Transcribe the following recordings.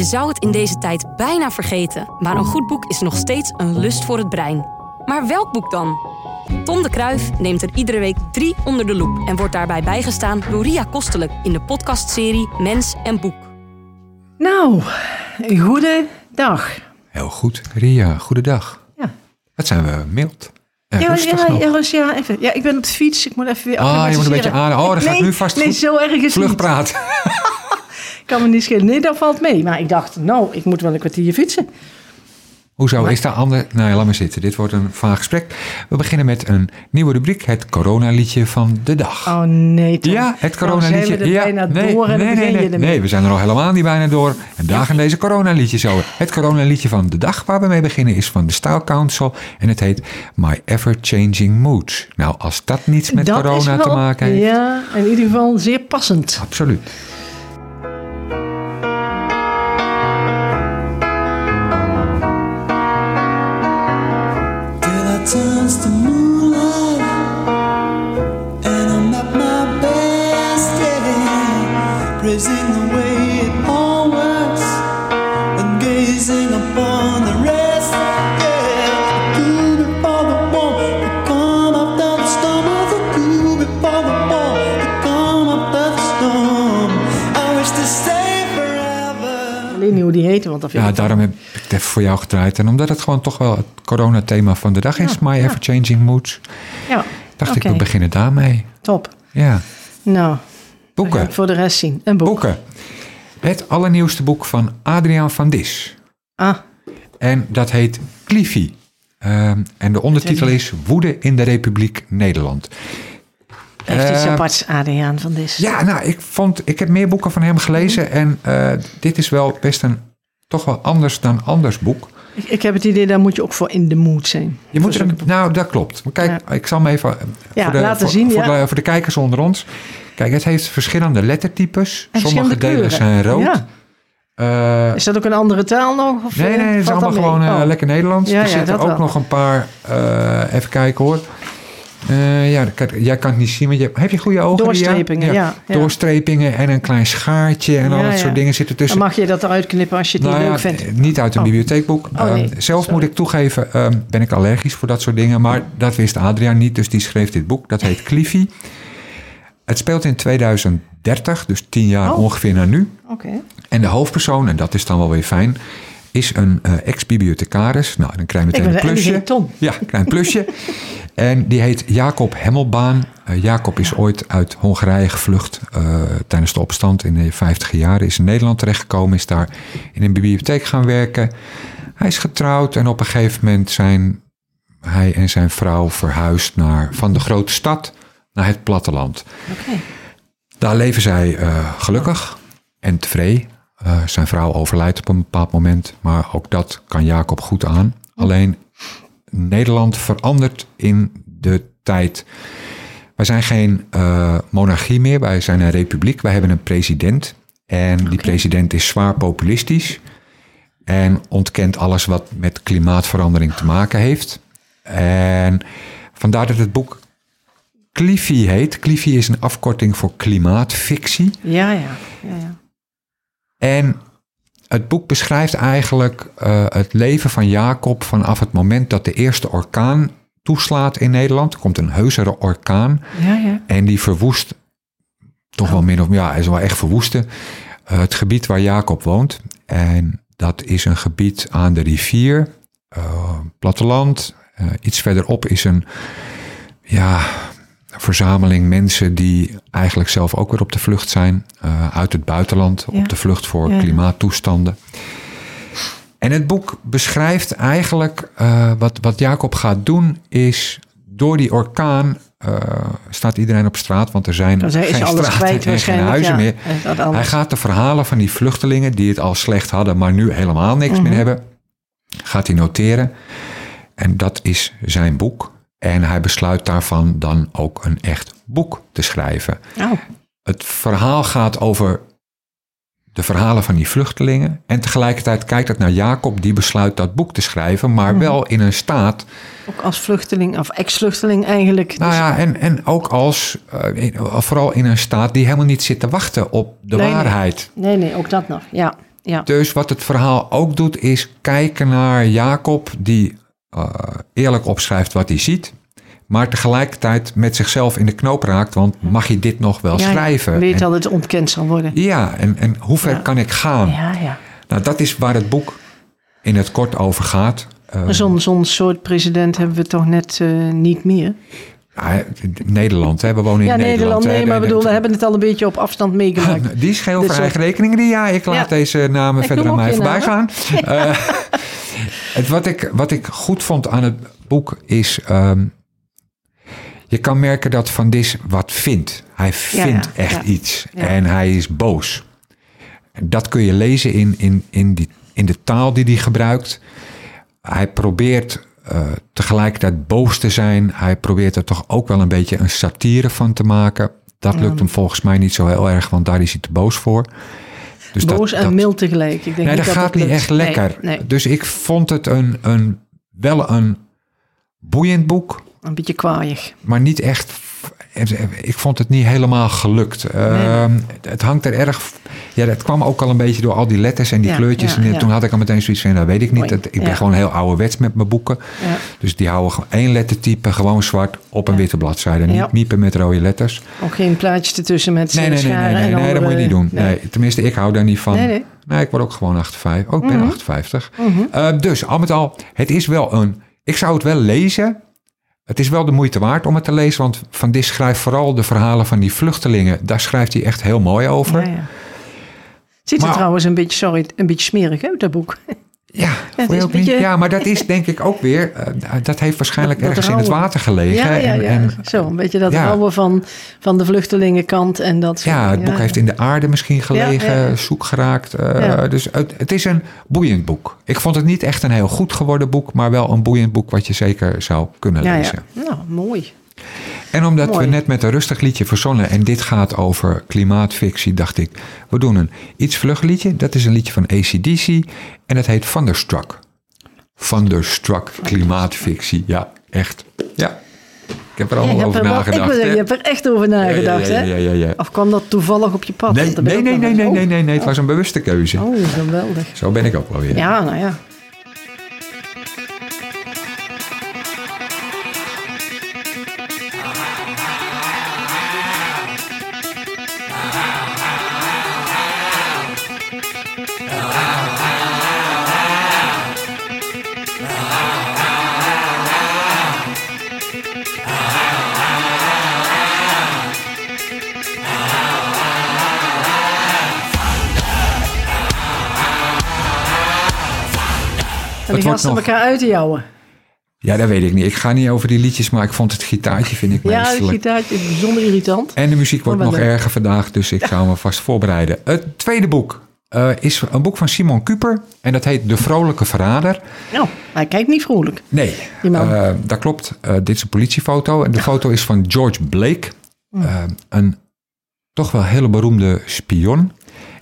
Je zou het in deze tijd bijna vergeten, maar een goed boek is nog steeds een lust voor het brein. Maar welk boek dan? Tom de Kruif neemt er iedere week drie onder de loep en wordt daarbij bijgestaan door Ria Kostelijk in de podcastserie Mens en Boek. Nou, een goede dag. Heel goed. Ria, goedendag. Ja. Wat zijn we mild. Ja, rustig ja, ja, even. ja, ik ben op de fiets. Ik moet even weer Ah, je moet een beetje aan. Oh, dat gaat nee, nu vast Nee, goed. zo erg is Vlug het niet. praten. Kan me niet schelen. Nee, dat valt mee. Maar ik dacht, nou, ik moet wel een kwartier fietsen. Hoezo is daar ander? Nou ja, laat maar zitten. Dit wordt een vaag gesprek. We beginnen met een nieuwe rubriek. Het coronaliedje van de dag. Oh nee, Tom. Ja, het Nou coronaliedje. er ja, bijna nee, door en nee, nee, nee, we zijn er al helemaal niet bijna door. En daar gaan deze coronaliedjes over. Het coronaliedje van de dag waar we mee beginnen is van de Style Council. En het heet My Ever Changing Moods. Nou, als dat niets met Dat corona te maken heeft. Ja, in ieder geval zeer passend. Absoluut. Want vind Ja, ik... daarom heb ik het even voor jou gedraaid. En omdat het gewoon toch wel het coronathema van de dag is. My Ever Changing Moods. Ja, Dacht ik, we beginnen daarmee. top. Ja, Nou, boeken. voor de rest zien. Een boek. Boeken. Het allernieuwste boek van Adriaan van Dis. Ah, En dat heet Cliffy. Ehm, en de ondertitel is Woede in de Republiek Nederland. heeft iets Eh, aparts, Adriaan van Dis. Ja, nou, ik, vond, ik heb meer boeken van hem gelezen. En eh, dit is wel best een toch wel anders dan anders boek. Ik, ik heb het idee, daar moet je ook voor in de mood zijn. Je moet er, nou, dat klopt. Maar kijk, ik zal me even eh, Ja, voor, de, laten voor, zien, voor, ja. de, voor de kijkers onder ons. Kijk, het heeft verschillende lettertypes. En Sommige verschillende delen kleuren. zijn rood. Eh, Is dat ook een andere taal nog? Of, nee, eh, nee, het is allemaal gewoon Oh. lekker Nederlands. Ja, er zitten ook wel. nog een paar, even kijken hoor. Eh, ja, kijk, jij kan het niet zien, maar je, heb je goede ogen? Doorstrepingen, ja, ja. Doorstrepingen en een klein schaartje en al Ja, dat ja. soort dingen zitten Dan tussen. mag je dat eruit knippen als je het Nou niet ja, leuk vindt. niet uit een Oh. bibliotheekboek. Oh, Ehm, nee. zelf Sorry. moet ik toegeven, ehm, ben ik allergisch voor dat soort dingen. Maar dat wist Adriaan niet, dus die schreef dit boek. Dat heet Cliffy. Het speelt in 2030, dus tien jaar Oh. ongeveer naar nu. Oké. En de hoofdpersoon, en dat is dan wel weer fijn, is een eh, ex-bibliothecaris. Nou, dan krijg je Ik meteen ben een plusje. Ja, een klein plusje. en die heet Jacob Hemmelbaan. Eh, Jacob is ooit uit Hongarije gevlucht eh, tijdens de opstand in de 50 jaren. Is in Nederland terechtgekomen, is daar in een bibliotheek gaan werken. Hij is getrouwd en op een gegeven moment zijn hij en zijn vrouw verhuisd naar, van de grote stad naar het platteland. Daar leven zij eh, gelukkig en tevreden. Zijn vrouw overlijdt op een bepaald moment, maar ook dat kan Jacob goed aan. Alleen Nederland verandert in de tijd. Wij zijn geen eh, monarchie meer, wij zijn een republiek. Wij hebben een president en die president is zwaar populistisch en ontkent alles wat met klimaatverandering te maken heeft. En vandaar dat het boek Cliffy heet. Cliffy is een afkorting voor klimaatfictie. Ja, ja. ja, ja. En het boek beschrijft eigenlijk eh, het leven van Jacob vanaf het moment dat de eerste orkaan toeslaat in Nederland. Er komt een heusere orkaan ja, ja. en die verwoest, toch wel min of meer, ja, hij is wel echt verwoesten, eh, het gebied waar Jacob woont. En dat is een gebied aan de rivier, eh, platteland. Iets verderop is een, ja, verzameling mensen die eigenlijk zelf ook weer op de vlucht zijn. eh, uit het buitenland, Ja. op de vlucht voor Ja. klimaattoestanden. En het boek beschrijft eigenlijk eh, wat, wat Jacob gaat doen is door die orkaan eh, staat iedereen op straat, want er zijn geen straten en geen huizen ja. meer. Hij gaat de verhalen van die vluchtelingen die het al slecht hadden, maar nu helemaal niks Mhm. meer hebben, gaat hij noteren. En dat is zijn boek. En hij besluit daarvan dan ook een echt boek te schrijven. Oh, Het verhaal gaat over de verhalen van die vluchtelingen. En tegelijkertijd kijkt het naar Jacob, die besluit dat boek te schrijven, maar Mhm. wel in een staat. ook als vluchteling of ex-vluchteling eigenlijk. Nou ja, en, en ook als, eh, in- vooral in een staat die helemaal niet zit te wachten op de Nee, nee. waarheid. Nee, nee, ook dat nog. Ja. Ja. Dus wat het verhaal ook doet, is kijken naar Jacob, die eh, eerlijk opschrijft wat hij ziet. Maar tegelijkertijd met zichzelf in de knoop raakt. Want mag je dit nog wel Ja, schrijven? Weet En- dat het ontkend zal worden. ja, en, en hoe ver Ja. kan ik gaan? Ja, ja. Nou, dat is waar het boek in het kort over gaat. Eh, Zo'n zo'n soort president hebben we toch net eh, niet meer. ja, Nederland, hè? we wonen in ja, Nederland. Nederland, hè. nee, maar bedoel, we hebben het al een beetje op afstand meegemaakt. Die scheel voor eigen rekening. die- Ja, ik laat Ja. deze namen Ik verder aan mij voorbij gaan. Eh, het, wat, ik, wat ik goed vond aan het boek is... ehm, je kan merken dat Van Dis wat vindt. Hij vindt ja, echt ja. iets. En hij is boos. Dat kun je lezen in, in, in, die, in de taal die hij gebruikt. Hij probeert eh, tegelijkertijd boos te zijn. Hij probeert er toch ook wel een beetje een satire van te maken. Dat lukt hem volgens mij niet zo heel erg, want daar is hij te boos voor. Dus dat- Boos en dat- mild tegelijk. Ik denk Nee, niet dat dat gaat niet echt lekker. Nee, nee, Dus ik vond het een, een, wel een boeiend boek, een beetje kwaaiig. maar niet echt. Ik vond het niet helemaal gelukt. Ehm, Het hangt er erg. Ja, dat kwam ook al een beetje door al die letters en die Ja, kleurtjes. ja, en toen had ik al meteen zoiets van: dat weet ik niet. Dat, ik ben gewoon heel ouderwets met mijn boeken. Ja. Dus die houden gewoon één lettertype, gewoon zwart op een witte bladzijde. Niet miepen met rode letters. Ook geen plaatjes ertussen met Nee, nee, nee, nee, nee, nee, dat moet je niet doen. Nee. tenminste, ik hou daar niet van. Nee, nee. Nee, ik word ook gewoon 58. Oh, ik ben Mhm. 58. Eh, dus al met al, het is wel een. Ik zou het wel lezen. Het is wel de moeite waard om het te lezen, want Van Dis schrijft vooral de verhalen van die vluchtelingen. Daar schrijft hij echt heel mooi over. Ja, ja. Ziet er Maar- trouwens een beetje, sorry, een beetje smerig uit, dat boek. Ja, ook niet? beetje- ja, maar dat is denk ik ook weer. eh, dat heeft waarschijnlijk Dat- dat ergens in het water gelegen. Ja, ja, En- ja. en, Zo, een beetje dat ja. rauwe van, van de vluchtelingenkant en dat soort- Ja, het boek heeft in de aarde misschien gelegen, Ja, ja. zoek geraakt. eh, Ja. Dus het, het is een boeiend boek. Ik vond het niet echt een heel goed geworden boek, maar wel een boeiend boek wat je zeker zou kunnen Ja, lezen. ja. Nou, mooi. En omdat Mooi. we net met een rustig liedje verzonnen en dit gaat over klimaatfictie, dacht ik, we doen een iets vlug liedje. Dat is een liedje van ACDC en het heet Thunderstruck. Thunderstruck, klimaatfictie. Ja, echt. Ja, ik heb er allemaal over er wel- ik nagedacht. hè? je hebt er echt over nagedacht, ja, ja, hè? ja, ja, ja. Of kwam dat toevallig op je pad? Nee, nee, ik nee, nee, nee, Oh. nee, nee, het was een bewuste keuze. Oh, geweldig. Zo ben ik ook wel weer. Ja, nou ja. Die wordt gasten nog- elkaar uit te jouwen. Ja, dat weet ik niet. Ik ga niet over die liedjes, maar ik vond het gitaartje vind ik Ja, het gitaartje is bijzonder irritant. En de muziek wordt nog leuk. erger vandaag, dus ik ga me vast voorbereiden. Het tweede boek eh, is een boek van Simon Kuper en dat heet De Vrolijke Verrader. Nou, hij kijkt niet vrolijk. Nee, eh, dat klopt. Eh, dit is een politiefoto en de foto is van George Blake, Mm. eh, een toch wel hele beroemde spion.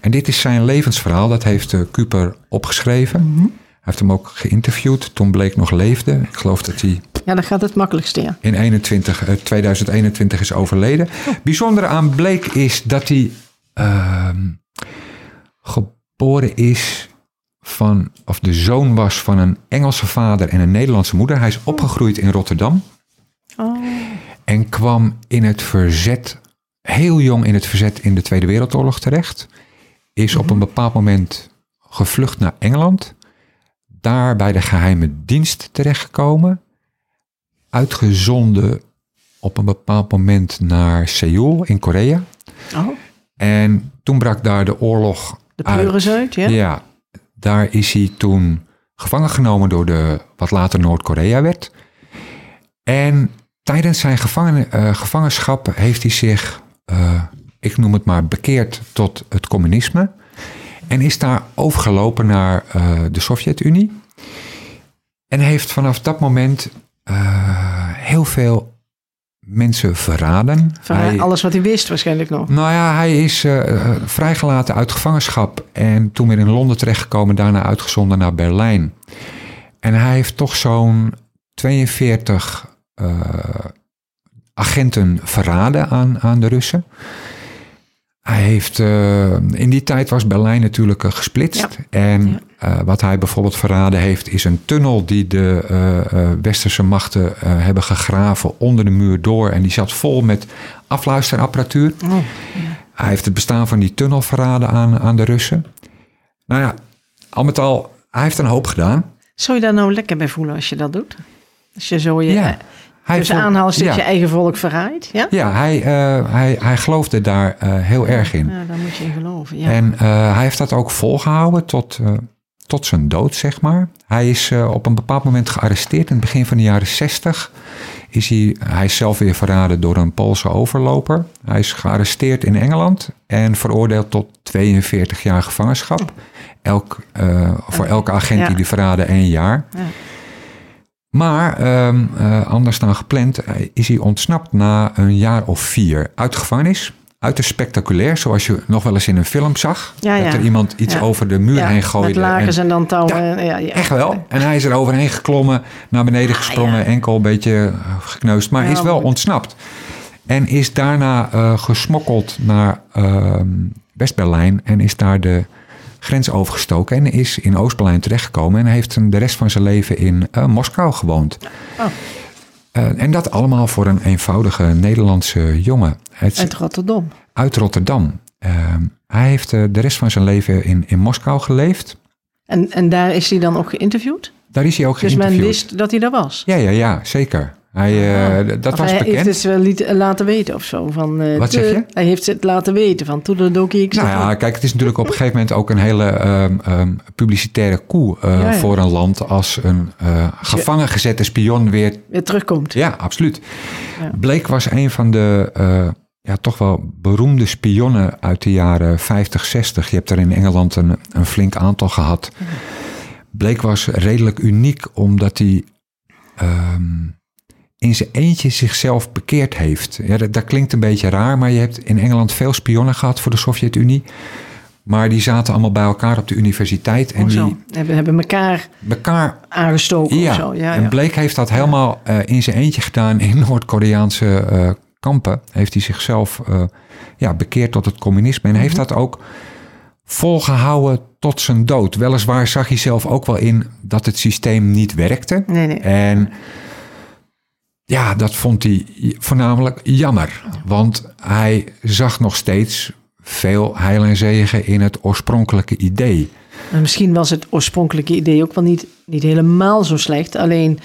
En dit is zijn levensverhaal, dat heeft Kuper opgeschreven. Mhm. Heeft hem ook geïnterviewd toen Blake nog leefde. Ik geloof dat hij Ja, dan gaat het makkelijkste, ja. in 21, eh, 2021 is overleden. Bijzonder aan Blake is dat hij ehm, geboren is van, of de zoon was van een Engelse vader en een Nederlandse moeder. Hij is opgegroeid in Rotterdam Oh, en kwam in het verzet, heel jong in het verzet in de Tweede Wereldoorlog terecht. Is op een bepaald moment gevlucht naar Engeland. Daar bij de geheime dienst terechtgekomen. Uitgezonden op een bepaald moment naar Seoul in Korea. oh En toen brak daar de oorlog de pleuris uit, ja. ja, daar is hij toen gevangen genomen door de, wat later Noord-Korea werd. En tijdens zijn gevangen, eh, gevangenschap heeft hij zich, eh, ik noem het maar, bekeerd tot het communisme. En is daar overgelopen naar eh, de Sovjet-Unie. En heeft vanaf dat moment eh, heel veel mensen verraden. Hij- alles wat hij wist waarschijnlijk nog. nou ja, hij is eh, vrijgelaten uit gevangenschap en toen weer in Londen terechtgekomen, daarna uitgezonden naar Berlijn. En hij heeft toch zo'n 42 eh, agenten verraden aan, aan de Russen. Hij heeft, eh, in die tijd was Berlijn natuurlijk eh, gesplitst. En eh, wat hij bijvoorbeeld verraden heeft, is een tunnel die de westerse machten hebben gegraven onder de muur door. En die zat vol met afluisterapparatuur. Oh, Hij heeft het bestaan van die tunnel verraden aan, aan de Russen. Nou ja, al met al, hij heeft een hoop gedaan. Zou je daar nou lekker bij voelen als je dat doet? Als je zo je, Ja. Hij vond- aanhalingstekens ja. je eigen volk verraadt? Ja? Ja, hij, eh, hij, hij geloofde daar eh, heel erg in. Ja, daar moet je in geloven. Ja. En eh, hij heeft dat ook volgehouden tot, tot zijn dood, zeg maar. Hij is op een bepaald moment gearresteerd. In het begin van de jaren 60 is hij, hij is zelf weer verraden door een Poolse overloper. Hij is gearresteerd in Engeland en veroordeeld tot 42 jaar gevangenschap. Elk, voor elke agent Ja. die die verraden één jaar. Ja. Maar ehm, eh, anders dan gepland eh, is hij ontsnapt na een jaar of vier uit de gevangenis. Uiterst spectaculair, zoals je nog wel eens in een film zag. Ja, ja. Dat er iemand iets Ja. over de muur heen gooide. Met lakens en- en, dan touwen. Echt wel. En hij is er overheen geklommen, naar beneden gesprongen, ja. enkel een beetje eh, gekneusd. Maar is wel ontsnapt. En is daarna gesmokkeld naar ehm, West-Berlijn en is daar de grens overgestoken. En is in Oost-Berlijn terechtgekomen en heeft de rest van zijn leven in eh, Moskou gewoond. Oh. Eh, en dat allemaal voor een eenvoudige Nederlandse jongen. Het, Uit Rotterdam. uit Rotterdam. Ehm, hij heeft eh, de rest van zijn leven in, in Moskou geleefd. En, en daar is hij dan ook geïnterviewd? Daar is hij ook Dus men geïnterviewd. wist dat hij daar was? Ja, ja, ja, zeker. Hij, eh, d- dat was hij bekend. heeft het wel liet- laten weten of zo. Van, eh, Wat zeg je? Hij heeft het laten weten van toedeledokie. ik Nou ja, kijk, het is natuurlijk op een gegeven moment ook een hele ehm, ehm, publicitaire koe eh, Ja, ja. voor een land als een eh, gevangen gezette spion weer. weer terugkomt. Ja, absoluut. Ja. Blake was een van de eh, ja, toch wel beroemde spionnen uit de jaren 50, 60. Je hebt er in Engeland een, een flink aantal gehad. Blake was redelijk uniek omdat hij ehm, in zijn eentje zichzelf bekeerd heeft. Ja, dat, dat klinkt een beetje raar, maar je hebt in Engeland veel spionnen gehad voor de Sovjet-Unie. Maar die zaten allemaal bij elkaar op de universiteit en zo. die Hebben, hebben elkaar elkaar aangestoken ja, zo. Ja, en ja. Blake heeft dat helemaal eh, in zijn eentje gedaan in Noord-Koreaanse eh, kampen. Heeft hij zichzelf eh, ja, bekeerd tot het communisme en heeft Mhm. dat ook volgehouden tot zijn dood. Weliswaar zag hij zelf ook wel in dat het systeem niet werkte. Nee, nee. En ja, dat vond hij voornamelijk jammer. Want hij zag nog steeds veel heil en zegen in het oorspronkelijke idee. Misschien was het oorspronkelijke idee ook wel niet, niet helemaal zo slecht. Alleen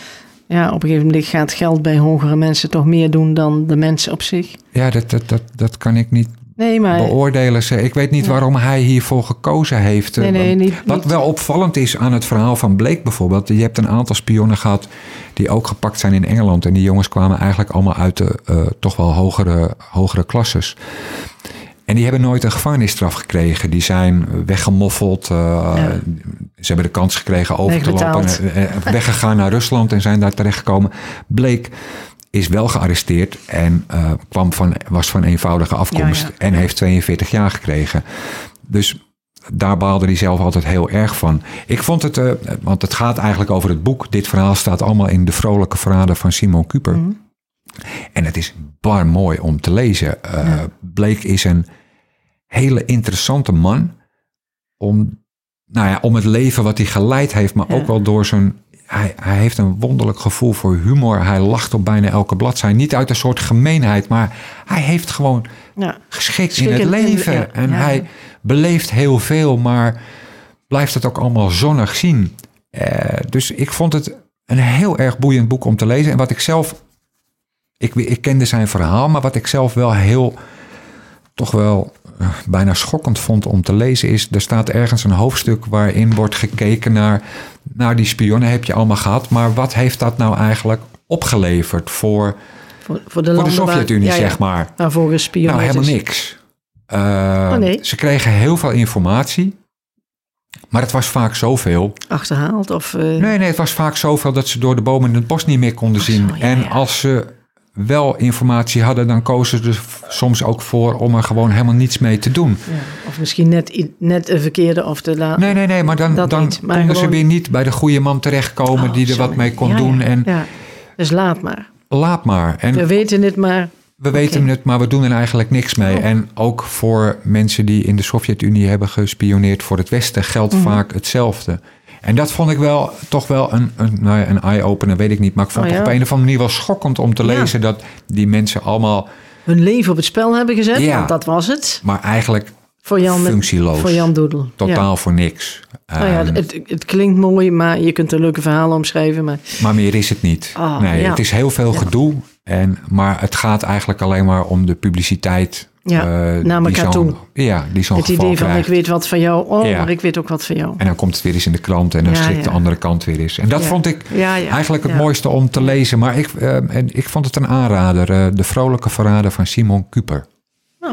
ja, op een gegeven moment gaat geld bij hogere mensen toch meer doen dan de mensen op zich. Ja, dat, dat, dat, dat kan ik niet Nee, maar beoordelen ze. Ik weet niet waarom hij hiervoor gekozen heeft. Nee, nee, niet- Wat niet. wel opvallend is aan het verhaal van Blake bijvoorbeeld. Je hebt een aantal spionnen gehad die ook gepakt zijn in Engeland. En die jongens kwamen eigenlijk allemaal uit de eh, toch wel hogere, hogere klasses. En die hebben nooit een gevangenisstraf gekregen. Die zijn weggemoffeld. eh, Ze hebben de kans gekregen over te lopen. Eh, eh, weggegaan naar Rusland en zijn daar terechtgekomen. Blake is wel gearresteerd en eh, kwam van, was van eenvoudige afkomst. Ja, ja. En heeft 42 jaar gekregen. Dus daar baalde hij zelf altijd heel erg van. Ik vond het, eh, want het gaat eigenlijk over het boek. Dit verhaal staat allemaal in De Vrolijke Verraden van Simon Cooper. Mhm. En het is bar mooi om te lezen. Eh Blake is een hele interessante man. Om, nou ja, om het leven wat hij geleid heeft, maar ook wel door zijn. Hij, hij heeft een wonderlijk gevoel voor humor. Hij lacht op bijna elke bladzijde. Niet uit een soort gemeenheid, maar hij heeft gewoon ja, geschikt in het in- leven. ja, en ja. hij beleeft heel veel, maar blijft het ook allemaal zonnig zien. Eh, dus ik vond het een heel erg boeiend boek om te lezen. En wat ik zelf, ik, ik kende zijn verhaal, maar wat ik zelf wel heel, toch wel bijna schokkend vond om te lezen is, er staat ergens een hoofdstuk waarin wordt gekeken naar, naar die spionnen heb je allemaal gehad, maar wat heeft dat nou eigenlijk opgeleverd voor, voor, voor de, voor Sovjet-Unie, ja, ja, zeg maar? Waarvoor gespioneerd Nou, helemaal niks. Eh, Oh, nee? Ze kregen heel veel informatie. Maar het was vaak zoveel. Achterhaald of... eh, Nee, nee, het was vaak zoveel dat ze door de bomen in het bos niet meer konden zien. zo, ja, en als ze wel informatie hadden, dan kozen ze er soms ook voor om er gewoon helemaal niets mee te doen. ja, of misschien net, net een verkeerde of te laat. Nee, nee, nee, maar dan, dan niet, maar konden ze weer niet bij de goede man terechtkomen Oh, die er wat mee kon Ja, doen. En ja. Dus laat maar. laat maar. En We weten het maar. We weten het, maar we doen er eigenlijk niks mee. Oh. En ook voor mensen die in de Sovjet-Unie hebben gespioneerd voor het Westen geldt Mhm. vaak hetzelfde. En dat vond ik wel toch wel een, een, nou ja, een eye-opener, weet ik niet. Maar ik vond Oh, het op een of andere manier wel schokkend om te Ja. lezen dat die mensen allemaal, Hun leven op het spel hebben gezet, Ja. want dat was het. maar eigenlijk Voor Jan, functieloos. Voor Jan Doedel. totaal Ja. voor niks. Nou ja, Ehm, het, het klinkt mooi, maar je kunt er leuke verhalen omschrijven. Maar Maar meer is het niet. Ah, nee, ja. het is heel veel gedoe. En, maar het gaat eigenlijk alleen maar om de publiciteit. Ja, eh, naar elkaar toe. Ja, die zo'n het geval idee van krijgt. ik weet wat van jou, oh, Ja. maar ik weet ook wat van jou. En dan komt het weer eens in de krant en dan Ja, schrikt de andere kant weer eens. En dat vond ik eigenlijk het mooiste om te lezen. Maar ik, eh, en ik vond het een aanrader. eh, de Vrolijke Verrader van Simon Kuper. Oh.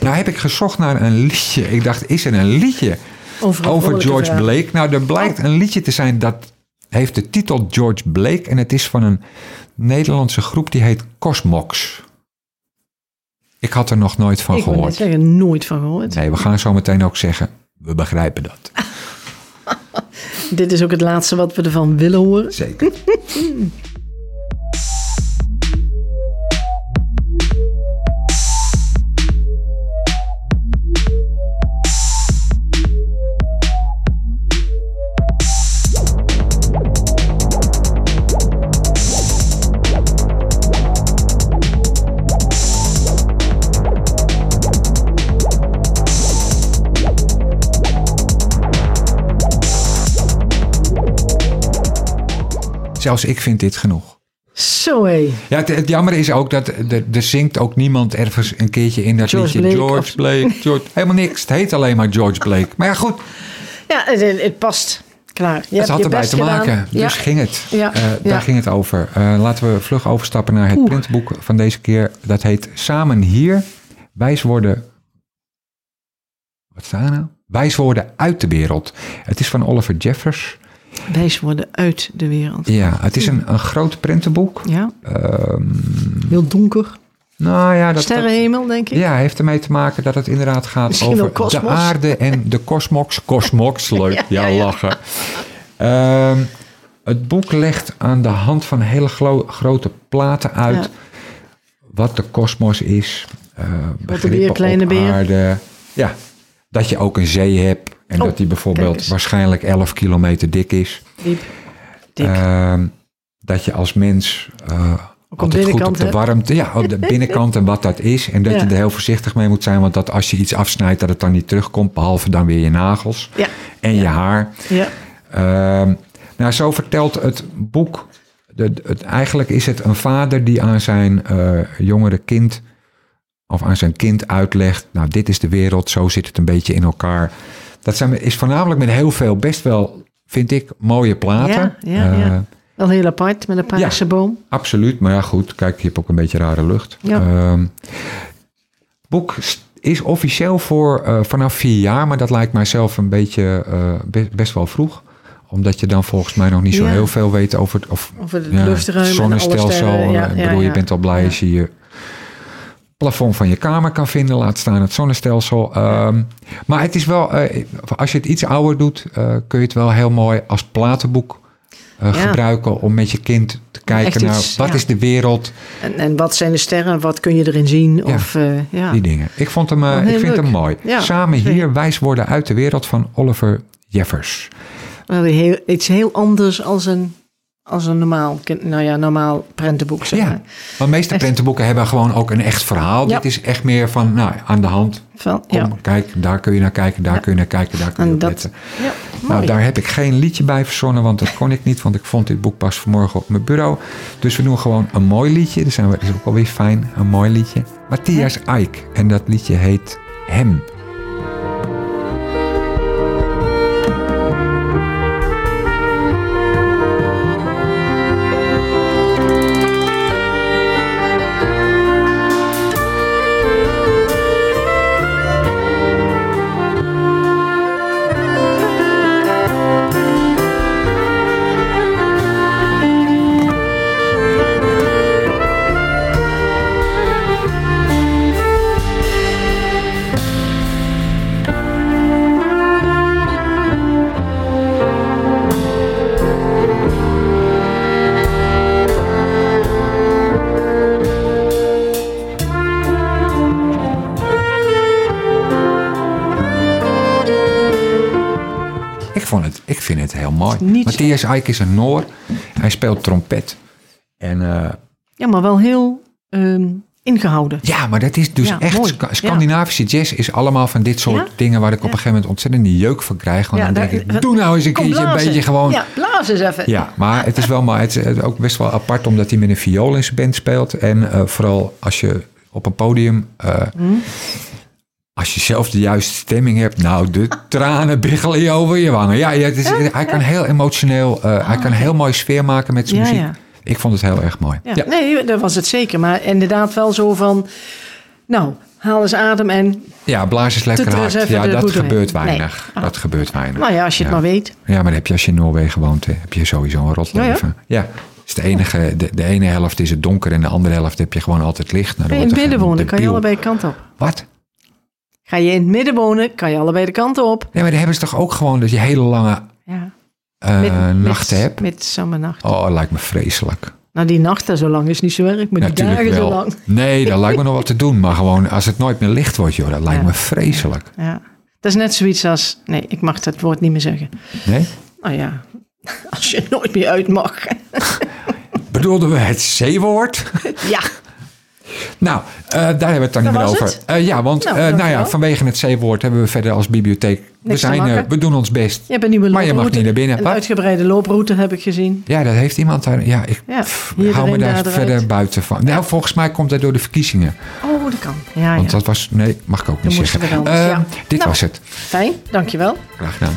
Nou heb ik gezocht naar een liedje. Ik dacht, is er een liedje Over, George. Blake? Nou, er blijkt een liedje te zijn dat heeft de titel George Blake. En het is van een Nederlandse groep die heet Cosmox. Ik had er nog nooit van Ik gehoord. zeggen, nooit van gehoord. Nee, we gaan zo meteen ook zeggen, we begrijpen dat. Dit is ook het laatste wat we ervan willen horen. Zeker. Zelfs ik vind dit genoeg. Zo hé. Ja, het, het jammer is ook dat er, er zingt ook niemand ergens een keertje in dat George liedje. Blake George Blake, George, helemaal niks. Het heet alleen maar George Blake. Maar ja, goed, Ja, het, past. Klaar. Je het had erbij te maken. Dus ja. ging het. Ja, Eh, ja. Daar ging het over. Eh, laten we vlug overstappen naar het Oeh. printboek van deze keer. Dat heet Samen hier. Wijs worden. Wat staat er nou? Wijs worden uit de wereld. Het is van Oliver Jeffers. Wijs worden uit de wereld. Ja, het is een, een groot prentenboek. Ja, Ehm, heel donker. nou ja, dat, Sterrenhemel, denk ik. ja, heeft ermee te maken dat het inderdaad gaat Misschien over kosmos. de aarde en de kosmos. Kosmox, leuk. Ja, Ja, ja, ja. lachen. Ehm, het boek legt aan de hand van hele grote platen uit Ja. wat de kosmos is. eh begrippen beer, kleine beer. aarde. Ja, dat je ook een zee hebt en Oh, dat die bijvoorbeeld waarschijnlijk 11 kilometer dik is. Diep. Dik. Ehm, dat je als mens Ook een altijd goed op de warmte, ja, op de binnenkant en wat dat is. En dat Ja. je er heel voorzichtig mee moet zijn, want dat als je iets afsnijdt, dat het dan niet terugkomt, behalve dan weer je nagels Ja, en je haar. ja. Ehm, nou, zo vertelt het boek. De, het, eigenlijk is het een vader die aan zijn eh, jongere kind, of aan zijn kind uitlegt: Nou, dit is de wereld, zo zit het een beetje in elkaar. Dat zijn, is voornamelijk met heel veel, best wel, vind ik, mooie platen. Ja, ja, ja. Eh, Wel heel apart met een paarse boom. Absoluut, maar ja goed, kijk, je hebt ook een beetje rare lucht. Ja. Ehm, boek is officieel voor eh, vanaf vier jaar, maar dat lijkt mij zelf een beetje eh, be- best wel vroeg. Omdat je dan volgens mij nog niet zo Ja. heel veel weet over het of, Over het ja, luchtruim en alle zonnestelsel. Ja, ik ja, bedoel, je ja. bent al blij Ja. als je je plafond van je kamer kan vinden, laat staan het zonnestelsel. Ehm, maar het is wel, eh, als je het iets ouder doet, eh, kun je het wel heel mooi als platenboek eh, Ja. gebruiken om met je kind te kijken naar wat ja. is de wereld, En, en wat zijn de sterren? Wat kun je erin zien? Ja. Of, ja. die dingen. Ik, vond hem, Wel ik vind leuk. hem mooi. Samen hier wijs worden uit de wereld van Oliver Jeffers. Heel, iets heel anders als een, als een normaal, nou ja, normaal prentenboek. Zeg Ja, maar. want de meeste Echt. prentenboeken hebben gewoon ook een echt verhaal. Ja. Dit is echt meer van, nou, aan de hand. Van, Kom, ja. kijk, daar kun je naar kijken, daar kun je naar kijken, daar kun je En op dat, letten. ja, Nou, daar heb ik geen liedje bij verzonnen, want dat kon ik niet. Want ik vond dit boek pas vanmorgen op mijn bureau. Dus we doen gewoon een mooi liedje. Dat zijn we- is ook alweer fijn, een mooi liedje. Matthias Eik. En dat liedje heet Hem. Ik vind het heel mooi. Matthias Eik is een Noor. Hij speelt trompet. En eh, Ja, maar wel heel ehm, ingehouden. ja, maar dat is dus Ja, echt... mooi. Scandinavische jazz is allemaal van dit soort Ja? dingen... waar ik op een gegeven moment ontzettend de jeuk van krijg. Want dan denk ik, doe nou eens een keertje een beetje gewoon... Ja, blazen eens even. Ja, maar het is wel maar het is ook best wel apart omdat hij met een viool in zijn band speelt. En eh, vooral als je op een podium. eh, Als je zelf de juiste stemming hebt, nou, de tranen biggelen je over je wangen. Ja, is, hij kan heel emotioneel, eh, hij kan heel mooi sfeer maken met zijn Ja, muziek. ja. Ik vond het heel erg mooi. Ja. Nee, dat was het zeker. Maar inderdaad wel zo van... Nou, haal eens adem en... Ja, blaas is lekker eens hard. Ja, dat gebeurt weinig. Ah. Dat gebeurt weinig. Nou ja, als je het maar weet. Ja, maar dan heb je als je in Noorwegen woont, hè, heb je sowieso een rot leven. Ja, is de, enige, de, de ene helft is het donker en de andere helft heb je gewoon altijd licht. Nou, in het midden wonen, kan je allebei kanten op. Wat? Ga je in het midden wonen, kan je allebei de kanten op. Nee, maar dan hebben ze toch ook gewoon dat je hele lange Ja. eh, nachten hebt? Met zomernacht. Oh, dat lijkt me vreselijk. Nou, die nachten zo lang is niet zo erg, maar die Natuurlijk dagen wel. zo lang. Nee, dat lijkt me nog wat te doen. Maar gewoon als het nooit meer licht wordt, joh, dat lijkt Ja. me vreselijk. Ja. Dat is net zoiets als... Nee, ik mag dat woord niet meer zeggen. Nee? Nou ja, als je nooit meer uit mag. Bedoelden we het C-woord? ja. Nou, eh, daar hebben we het dan niet meer over. Eh, ja, want Nou, eh, nou ja, vanwege het C-woord hebben we verder als bibliotheek... We, Niks zijn, we doen ons best. Je hebt een nieuwe Maar je mag niet naar binnen. Een Wat? uitgebreide looproute heb ik gezien. Ja, dat heeft iemand daar... Ja, ik Ja, pff, hier hou me daar eruit. verder buiten van. Nou, volgens mij komt dat door de verkiezingen. Oh, dat kan. Ja, Want ja. dat was... Nee, mag ik ook niet zeggen. Dit Nou. was het. Fijn, dankjewel. Graag gedaan.